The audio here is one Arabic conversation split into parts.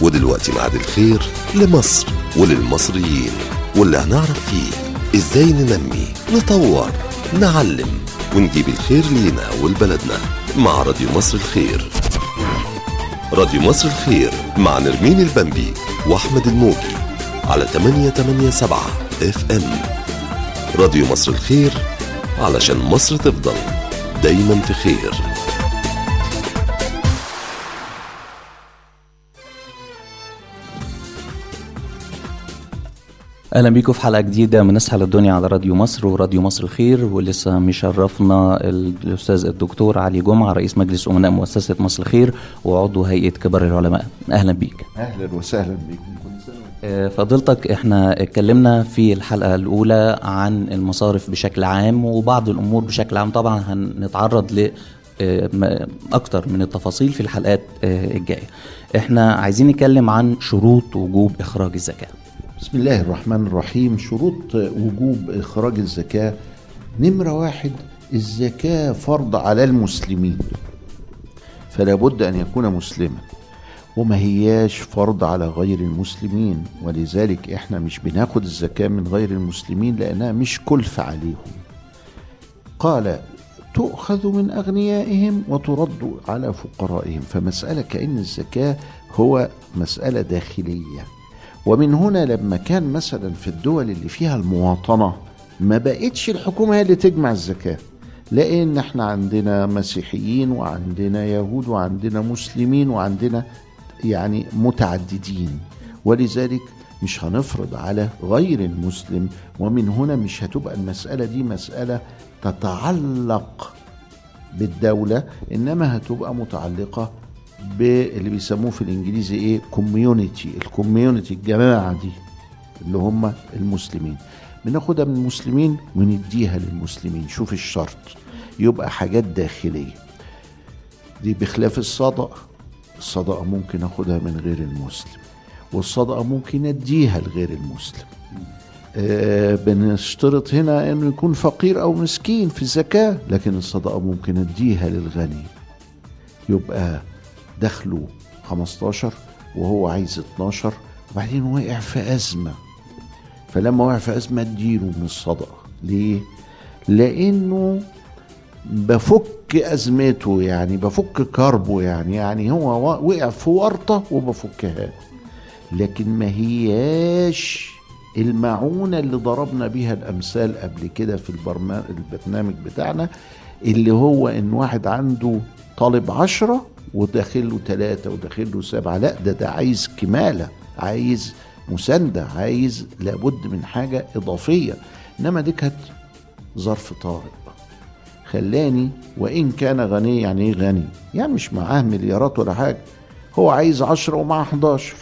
ودلوقتي ميعاد الخير لمصر وللمصريين واللي هنعرف فيه إزاي ننمي نطور نعلم ونجيب الخير لينا ولبلدنا مع راديو مصر الخير. راديو مصر الخير مع نرمين البنبي وأحمد الموجي على 887 إف إم. راديو مصر الخير علشان مصر تفضل دايما في خير. أهلا بيكم في حلقة جديدة من نسحل الدنيا على راديو مصر وراديو مصر الخير ولسه مشرفنا الأستاذ الدكتور علي جمعة رئيس مجلس أمناء مؤسسة مصر الخير وعضو هيئة كبار العلماء. أهلا بيك. أهلا وسهلا سنه آه، فضيلتك إحنا اتكلمنا في الحلقة الأولى عن المصارف بشكل عام وبعض الأمور بشكل عام. طبعا هنتعرض ل آه، أكتر من التفاصيل في الحلقات آه، الجاية. إحنا عايزين نتكلم عن شروط وجوب إخراج الزكاة. بسم الله الرحمن الرحيم. شروط وجوب إخراج الزكاة. نمرة واحد الزكاة فرض على المسلمين فلا بد أن يكون مسلما وما هياش فرض على غير المسلمين ولذلك إحنا مش بناخد الزكاة من غير المسلمين لأنها مش كلفة عليهم. قال تؤخذ من أغنيائهم وترد على فقرائهم. فمسألة كأن الزكاة هو مسألة داخلية. ومن هنا لما كان مثلا في الدول اللي فيها المواطنة ما بقتش الحكومة هي اللي تجمع الزكاة لأن إحنا عندنا مسيحيين وعندنا يهود وعندنا مسلمين وعندنا يعني متعددين. ولذلك مش هنفرض على غير المسلم ومن هنا مش هتبقى المسألة دي مسألة تتعلق بالدولة إنما هتبقى متعلقة باللي بيسموه في الإنجليزي إيه؟ community ال community الجماعة دي اللي هم المسلمين. بناخدها من المسلمين ونديها للمسلمين. شوف الشرط. يبقى حاجات داخلية. دي بخلاف الصدقة الصدقة ممكن أخدها من غير المسلم. والصدقة ممكن أديها لغير المسلم. آه، بنشترط هنا إنه يكون فقير أو مسكين في الزكاة لكن الصدقه ممكن أديها للغني. يبقى دخله 15 وهو عايز 12 وبعدين وقع في أزمة. فلما وقع في أزمة اديله من الصدقة. ليه؟ لأنه بفك أزمته يعني بفك كربه يعني يعني هو وقع في ورطة وبفكها لكن ما هياش المعونة اللي ضربنا بيها الأمثال قبل كده في البرنامج بتاعنا اللي هو إن واحد عنده طالب عشرة وداخل له ثلاثة وداخل له سبعة. لا ده ده عايز كمالة عايز مساندة عايز لابد من حاجة إضافية. إنما دي كانت ظرف طارئ. خلاني وإن كان غني يعني إيه غني؟ يعني مش معاه مليارات ولا حاجة. هو عايز عشرة ومعاه 11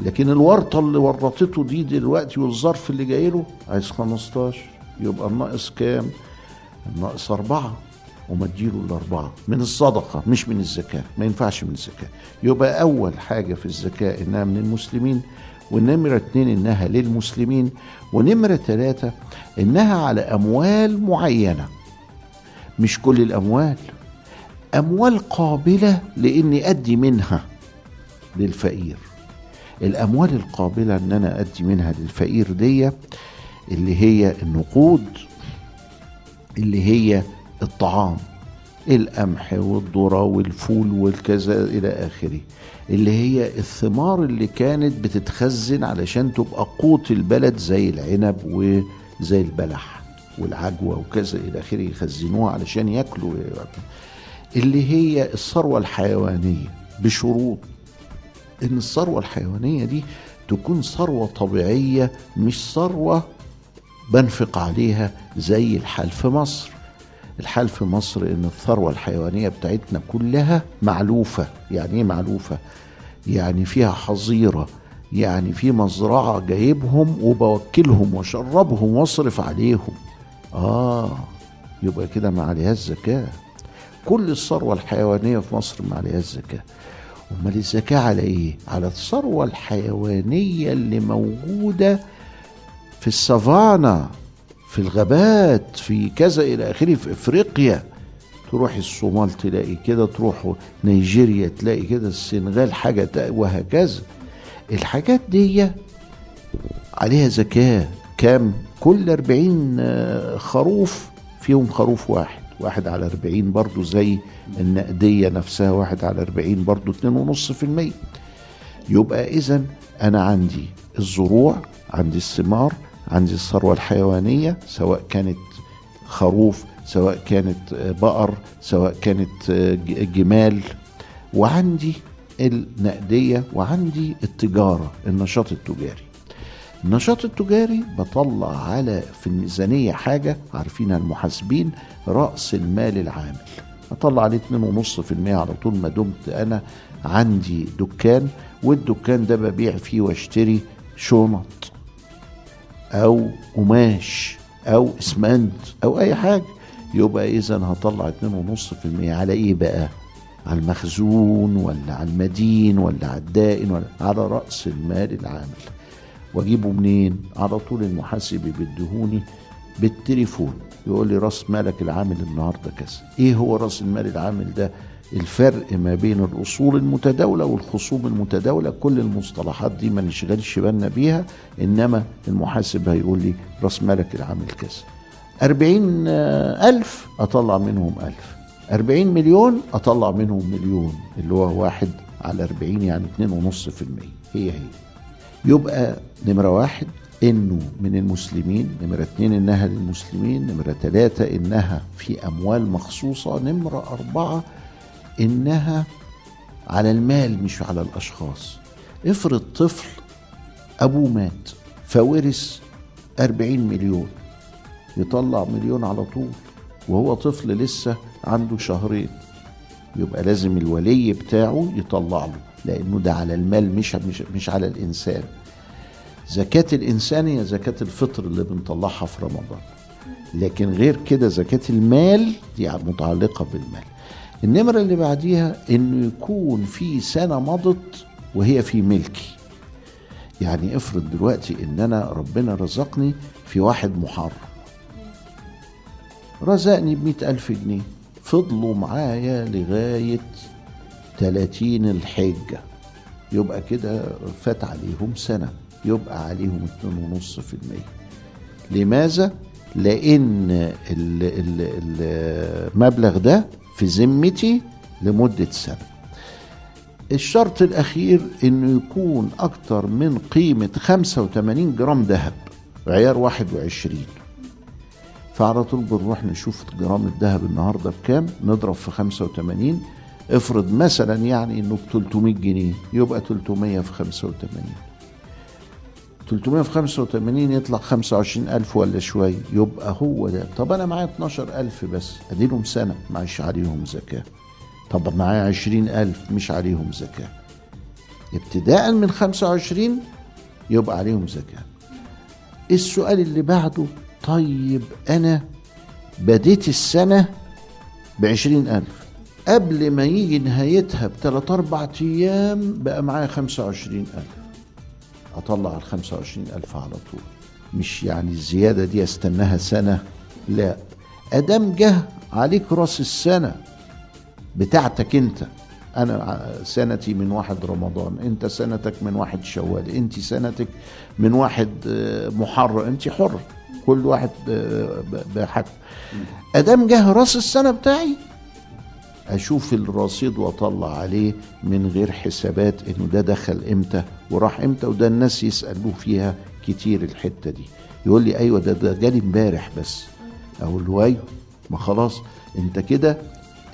لكن الورطة اللي ورطته دي دلوقتي والظرف اللي جاي له عايز 15 يبقى الناقص كام؟ الناقص أربعة. وما اديله الأربعة من الصدقة مش من الزكاة ما ينفعش من الزكاة. يبقى أول حاجة في الزكاة إنها من المسلمين والنمرة اتنين إنها للمسلمين ونمرة ثلاثة إنها على أموال معينة. مش كل الأموال أموال قابلة لإني أدي منها للفقير. الأموال القابلة إن أنا أدي منها للفقير دي اللي هي النقود اللي هي الطعام القمح والذرة والفول والكذا إلى آخره اللي هي الثمار اللي كانت بتتخزن علشان تبقى قوت البلد زي العنب وزي البلح والعجوة وكذا إلى آخره يخزنوها علشان ياكلوا اللي هي الثروة الحيوانية بشروط. إن الثروة الحيوانية دي تكون ثروة طبيعية مش ثروة بنفق عليها زي الحال في مصر. الحال في مصر إن الثروة الحيوانية بتاعتنا كلها معلوفة. يعني إيه معلوفة؟ يعني فيها حظيرة. يعني في مزرعة جايبهم وبوكلهم واشربهم واصرف عليهم. آه يبقى كده ما عليهاش زكاة. كل الثروة الحيوانية في مصر ما عليهاش زكاة. أمال الزكاة على إيه؟ على الثروة الحيوانية اللي موجودة في السافانا. في الغابات في كذا إلى آخره في إفريقيا. تروح الصومال تلاقي كده تروح نيجيريا تلاقي كده السنغال حاجة تا- وهكذا. الحاجات دي عليها زكاة. كام؟ كل 40 آه، خروف فيهم خروف واحد. واحد على 40 برضو زي النقدية نفسها واحد على 40 برضو 2.5% يبقى إذا أنا عندي الزروع عندي الثمار عندي الثروة الحيوانية سواء كانت خروف سواء كانت آه، بقر سواء كانت آه، جمال. وعندي النقدية وعندي التجارة النشاط التجاري. النشاط التجاري بطلع على في الميزانية حاجة عارفينها المحاسبين رأس المال العامل. أطلع عليه 2.5% على طول ما دمت أنا عندي دكان والدكان ده ببيع فيه واشتري شنط. أو قماش أو إسمنت أو أي حاجة يبقى إذا هطلع 2.5% على إيه بقى؟ على المخزون ولا على المدين ولا على الدائن ولا على رأس المال العامل. وأجيبه منين؟ على طول المحاسب بيديهوني بالتليفون. يقول لي راس مالك العامل النهارده كذا. إيه هو راس المال العامل ده؟ الفرق ما بين الأصول المتداولة والخصوم المتداولة. كل المصطلحات دي ما نشغلش بالنا بيها إنما المحاسب هيقول لي راس مالك العامل كذا أربعين ألف أطلع منهم ألف. أربعين مليون أطلع منهم مليون اللي هو واحد على أربعين يعني اتنين ونص في المية. هي هي. يبقى نمرة واحد إنه من المسلمين نمرة اتنين إنها للمسلمين نمرة تلاتة إنها في أموال مخصوصة نمرة أربعة إنها على المال مش على الأشخاص. افرض طفل أبوه مات فورث أربعين مليون يطلع مليون على طول وهو طفل لسه عنده شهرين يبقى لازم الولي بتاعه يطلع له لأنه ده على المال مش مش, مش على الإنسان. زكاة الإنسان هي زكاة الفطر اللي بنطلعها في رمضان. لكن غير كده زكاة المال دي متعلقة بالمال. النمرة اللي بعديها إنه يكون في سنة مضت وهي في ملكي. يعني افرض دلوقتي إن أنا ربنا رزقني في واحد محرم. رزقني بمئة ألف جنيه. فضلوا معايا لغاية 30 الحجة. يبقى كده فات عليهم سنة. يبقى عليهم 2.5% لماذا؟ لأن ال- ال- المبلغ ده في ذمتي لمدة سنة. الشرط الأخير إنه يكون أكتر من قيمة 85 جرام ذهب عيار 21 فعلى طول بنروح نشوف جرام الذهب النهارده بكام نضرب في 85 افرض مثلا يعني إنه ب 300 جنيه يبقى 300 في 85 300 في 85 يطلع 25000 ولا شوية يبقى هو ده. طب أنا معايا 12000 بس أديلهم سنة معيش عليهم زكاة. طب معايا 20000 مش عليهم زكاة. ابتداء من 25 يبقى عليهم زكاة. السؤال اللي بعده طيب أنا بديت السنة بعشرين ألف قبل ما يجي نهايتها بثلاث أربع أيام بقى معايا خمسة وعشرين ألف. الخمسة وعشرين ألف على طول. مش يعني الزيادة دي أستناها سنة لا. أدام جه عليك رأس السنة بتاعتك أنت أنا سنتي من واحد رمضان أنت سنتك من واحد شوال أنت سنتك من واحد آه، محرم أنت حر. كل واحد آه، بحق. أدام جه رأس السنة بتاعي أشوف الرصيد وأطلع عليه من غير حسابات إنه ده دخل إمتى وراح إمتى وده الناس يسألوه فيها كتير الحتة دي. يقول لي أيوه ده ده جالي إمبارح بس. أقول له أيوه ما خلاص أنت كده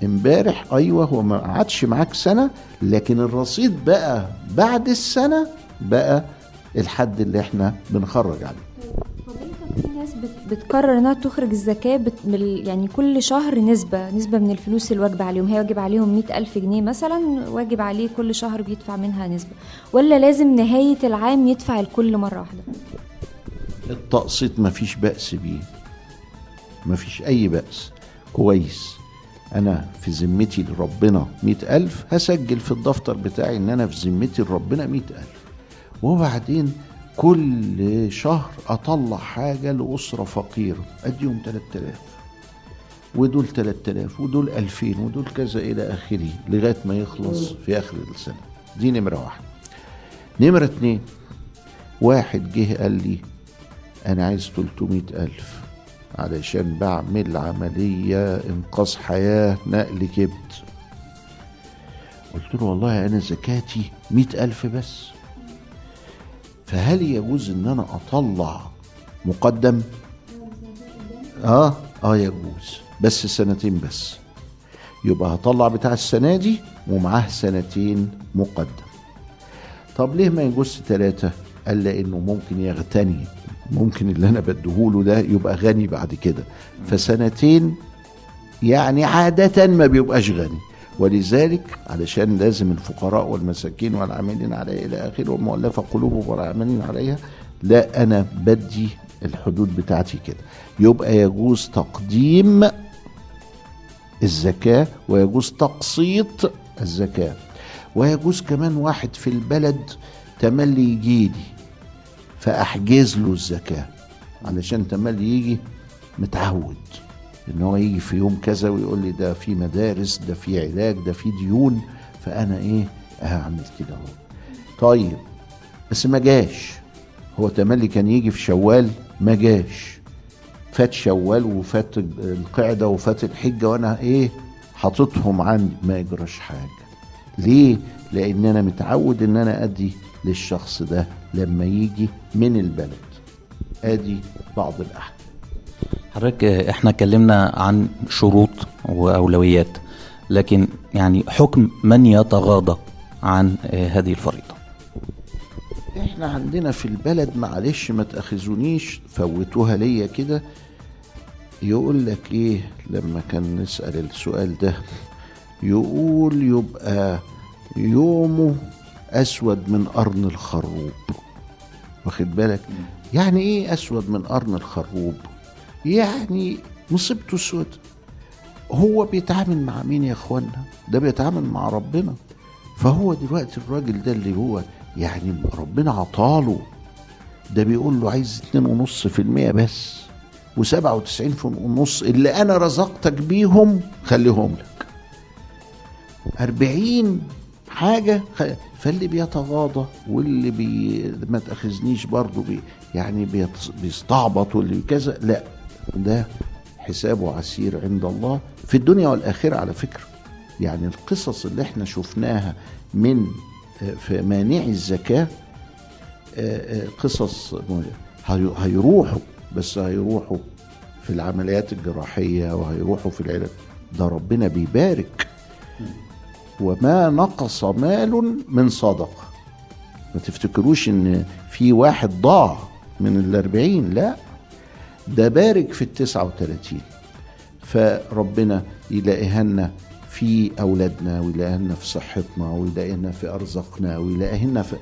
إمبارح أيوه هو ما قعدش معاك سنة لكن الرصيد بقى بعد السنة بقى الحد اللي إحنا بنخرج عليه. بتقرر انها تخرج الزكاة بت... يعني كل شهر نسبة نسبة من الفلوس الواجبة عليهم. هي واجب عليهم مئة ألف جنيه مثلا واجب عليه كل شهر بيدفع منها نسبة. ولا لازم نهاية العام يدفع الكل مرة واحدة؟ التقسيط مفيش بأس بيه. مفيش أي بأس. كويس. أنا في ذمتي لربنا مئة ألف هسجل في الدفتر بتاعي إن أنا في ذمتي لربنا مئة ألف. وبعدين كل شهر أطلع حاجة لأسرة فقيرة. أديهم تلات آلاف ودول 3000 ودول 2000 ودول كذا إلى آخره لغاية ما يخلص في آخر السنة. دي نمرة واحد نمرة اتنين واحد جه قال لي أنا عايز 300 ألف علشان بعمل عملية إنقاذ حياة نقل كبد. قلت له والله أنا زكاتي مئة ألف بس. فهل يجوز إن أنا أطلع مقدم؟ آه آه يجوز. بس سنتين بس. يبقى هطلع بتاع السنة دي ومعاه سنتين مقدم. طب ليه ما يجوز ثلاثة قال لأنه ممكن يغتني. ممكن اللي أنا بديهوله ده يبقى غني بعد كده. فسنتين يعني عادة ما بيبقاش غني. ولذلك علشان لازم الفقراء والمساكين والعاملين عليها إلى آخره والمؤلفه قلوبهم والعاملين عليها لا أنا بدي الحدود بتاعتي كده. يبقى يجوز تقديم الزكاة ويجوز تقسيط الزكاة. ويجوز كمان واحد في البلد تملي يجيلي فأحجز له الزكاة. علشان تملي يجي متعود. إن هو يجي في يوم كذا ويقول لي ده في مدارس ده في علاج ده في ديون. فأنا إيه؟ هعمل كده أهو. طيب بس ما جاش. هو تملي كان يجي في شوال ما جاش. فات شوال وفات القعدة وفات الحجة وأنا إيه؟ حاططهم عندي. ما يجراش حاجة. ليه؟ لأن أنا متعود إن أنا أدي للشخص ده لما يجي من البلد. أدي بعض الأحكام. حضرتك إحنا اتكلمنا عن شروط وأولويات لكن يعني حكم من يتغاضى عن آه، هذه الفريضة؟ إحنا عندنا في البلد معلش ما تأخذونيش فوتوها ليا كده. يقول لك إيه؟ لما كان نسأل السؤال ده يقول يبقى يومه أسود من قرن الخروب. واخد بالك؟ يعني إيه أسود من قرن الخروب؟ يعني مصيبته سود هو بيتعامل مع مين يا إخوانا؟ ده بيتعامل مع ربنا. فهو دلوقتي الراجل ده اللي هو يعني ربنا عطاله. ده بيقول له عايز 2.5% بس و97 ونص اللي أنا رزقتك بيهم خليهم لك. 40 حاجة خ... فاللي بيتغاضى واللي بي ما تأخذنيش برضه بي... يعني. بيستعبط واللي كذا لا. ده حسابه عسير عند الله في الدنيا والآخرة على فكرة. يعني القصص اللي إحنا شفناها من آه، في مانعي الزكاة آه، آه، قصص هيروحوا بس هيروحوا في العمليات الجراحية وهيروحوا في العلاج. ده ربنا بيبارك. وما نقص مال من صدقة. ما تفتكروش إن في واحد ضاع من الأربعين؟ لا. ده بارك في التسعة وثلاثين فربنا يلاقيهن في أولادنا ويلاقيهن في صحتنا ويلاقيهن في أرزاقنا ويلاقيهن في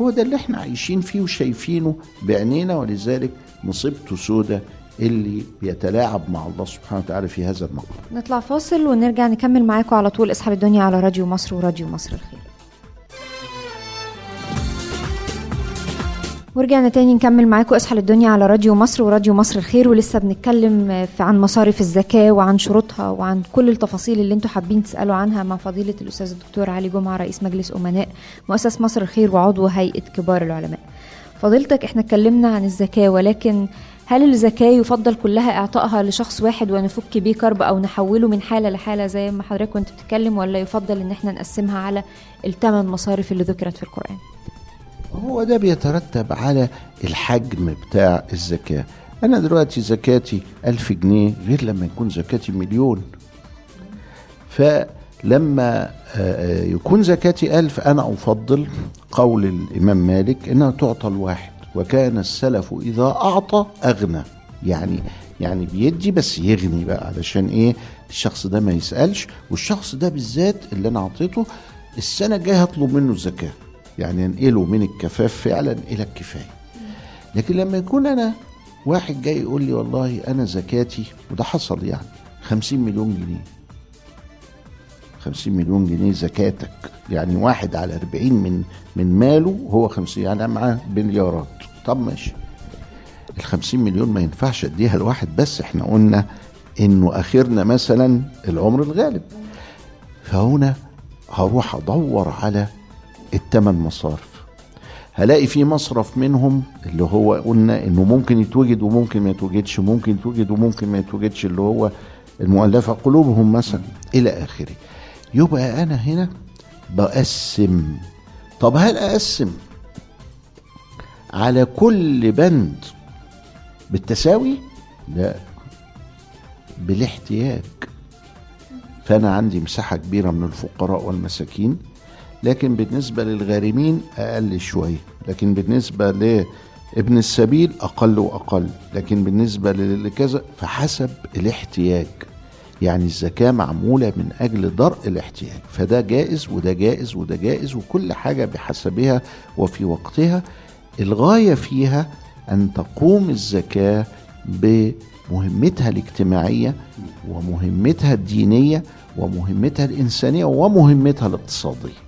هو ده اللي إحنا عايشين فيه وشايفينه بعينينا ولذلك مصيبته سودة اللي بيتلاعب مع الله سبحانه وتعالى في هذا المقام نطلع فاصل ونرجع نكمل معاكم على طول اصحى الدنيا على راديو مصر وراديو مصر الخير. ورجعنا تاني نكمل معاكم. اصحى للدنيا على راديو مصر وراديو مصر الخير. ولسه بنتكلم عن مصارف الزكاة وعن شروطها وعن كل التفاصيل اللي أنتوا حابين تسألوا عنها مع فضيلة الأستاذ الدكتور علي جمعة رئيس مجلس أمناء مؤسس مصر الخير وعضو هيئة كبار العلماء. فضيلتك إحنا اتكلمنا عن الزكاة ولكن هل الزكاة يفضل كلها إعطائها لشخص واحد ونفك بيه كرب أو نحوله من حالة لحالة زي ما حضرتك كنت بتتكلم ولا يفضل إن إحنا نقسمها على الثمان مصارف اللي ذكرت في القرآن؟ هو ده بيترتب على الحجم بتاع الزكاة. أنا دلوقتي زكاتي ألف جنيه غير لما يكون زكاتي مليون. فلما آه، آه، يكون زكاتي ألف أنا أفضل قول الإمام مالك إنها تعطى الواحد. وكان السلف إذا أعطى أغنى. يعني يعني بيدي بس يغني بقى علشان إيه؟ الشخص ده ما يسألش. والشخص ده بالذات اللي أنا أعطيته السنة الجاية هطلب منه الزكاة. يعني انقله من الكفاف فعلا إلى الكفاية. لكن لما يكون أنا واحد جاي يقول لي والله أنا زكاتي وده حصل يعني خمسين مليون جنيه. خمسين مليون جنيه زكاتك يعني واحد على أربعين من من ماله هو خمسين يعني معاه مليارات طب ماشي. الخمسين مليون ما ينفعش أديها لواحد بس إحنا قلنا إنه آخرنا مثلا العمر الغالب. فهنا هروح أدور على الثمان مصارف. هلاقي في مصرف منهم اللي هو قلنا إنه ممكن يتوجد وممكن ما يتوجدش ممكن يتوجد وممكن ما يتوجدش اللي هو المؤلفة قلوبهم مثلا إلى آخره. يبقى أنا هنا بقسم. طب هل أقسم على كل بند بالتساوي؟ لا بالاحتياج. فأنا عندي مساحة كبيرة من الفقراء والمساكين. لكن بالنسبة للغارمين أقل شوية لكن بالنسبة لابن السبيل أقل وأقل لكن بالنسبة لكذا فحسب الاحتياج. يعني الزكاة معمولة من أجل درء الاحتياج فده جائز وده جائز وده جائز وكل حاجة بحسبها وفي وقتها. الغاية فيها أن تقوم الزكاة بمهمتها الاجتماعية ومهمتها الدينية ومهمتها الإنسانية ومهمتها الاقتصادية.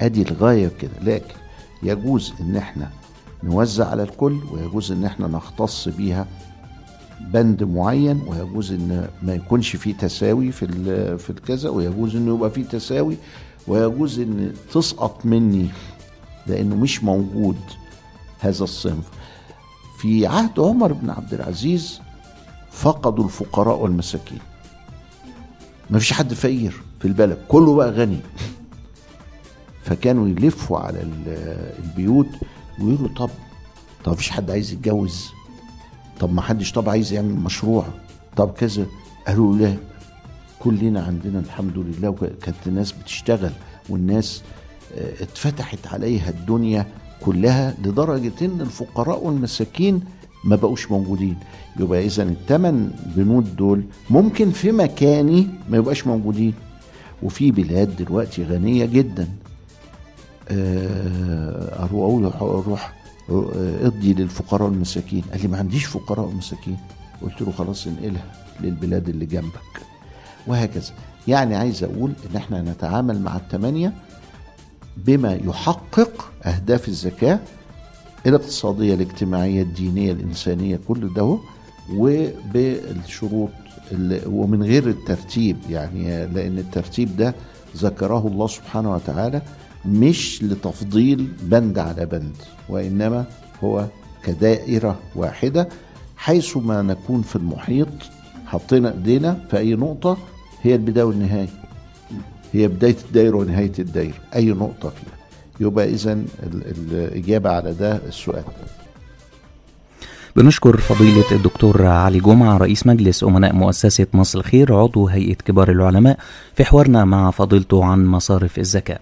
أدي الغاية كده. لكن يجوز إن إحنا نوزع على الكل ويجوز إن إحنا نختص بيها بند معين ويجوز إن ما يكونش فيه تساوي في في الكذا ويجوز إنه يبقى فيه تساوي ويجوز إن تسقط مني لأنه مش موجود هذا الصنف. في عهد عمر بن عبد العزيز فقدوا الفقراء والمساكين. ما فيش حد فقير في البلد كله بقى غني. فكانوا يلفوا على ال- البيوت ويقولوا طب طب مفيش حد عايز يتجوز؟ طب ما حدش طب عايز يعمل مشروع؟ طب كذا؟ قالوا لا. كلنا عندنا الحمد لله وكانت الناس بتشتغل والناس آه، اتفتحت عليها الدنيا كلها لدرجة إن الفقراء والمساكين ما بقوش موجودين. يبقى اذا الثمان بنود دول ممكن في مكاني ما يبقاش موجودين. وفي بلاد دلوقتي غنية جدا. أروح أقول أروح آه، أدي للفقراء والمساكين قال لي ما عنديش فقراء ومساكين قلت له خلاص انقلها للبلاد اللي جنبك. وهكذا. يعني عايز أقول إن إحنا نتعامل مع الثمانيه بما يحقق أهداف الزكاة الاقتصادية الاجتماعية الدينية الإنسانية كل ده وبالشروط ال- ومن غير الترتيب. يعني لأن الترتيب ده ذكره الله سبحانه وتعالى مش لتفضيل بند على بند وإنما هو كدائرة واحدة. حيث ما نكون في المحيط حطينا إيدينا في أي نقطة هي البداية والنهاية. هي بداية الدايرة ونهاية الدايرة أي نقطة فيها. يبقى اذا ال- الإجابة على ده السؤال. بنشكر فضيلة الدكتور علي جمعة رئيس مجلس أمناء مؤسسة مصر الخير عضو هيئة كبار العلماء في حوارنا مع فضيلته عن مصارف الزكاة.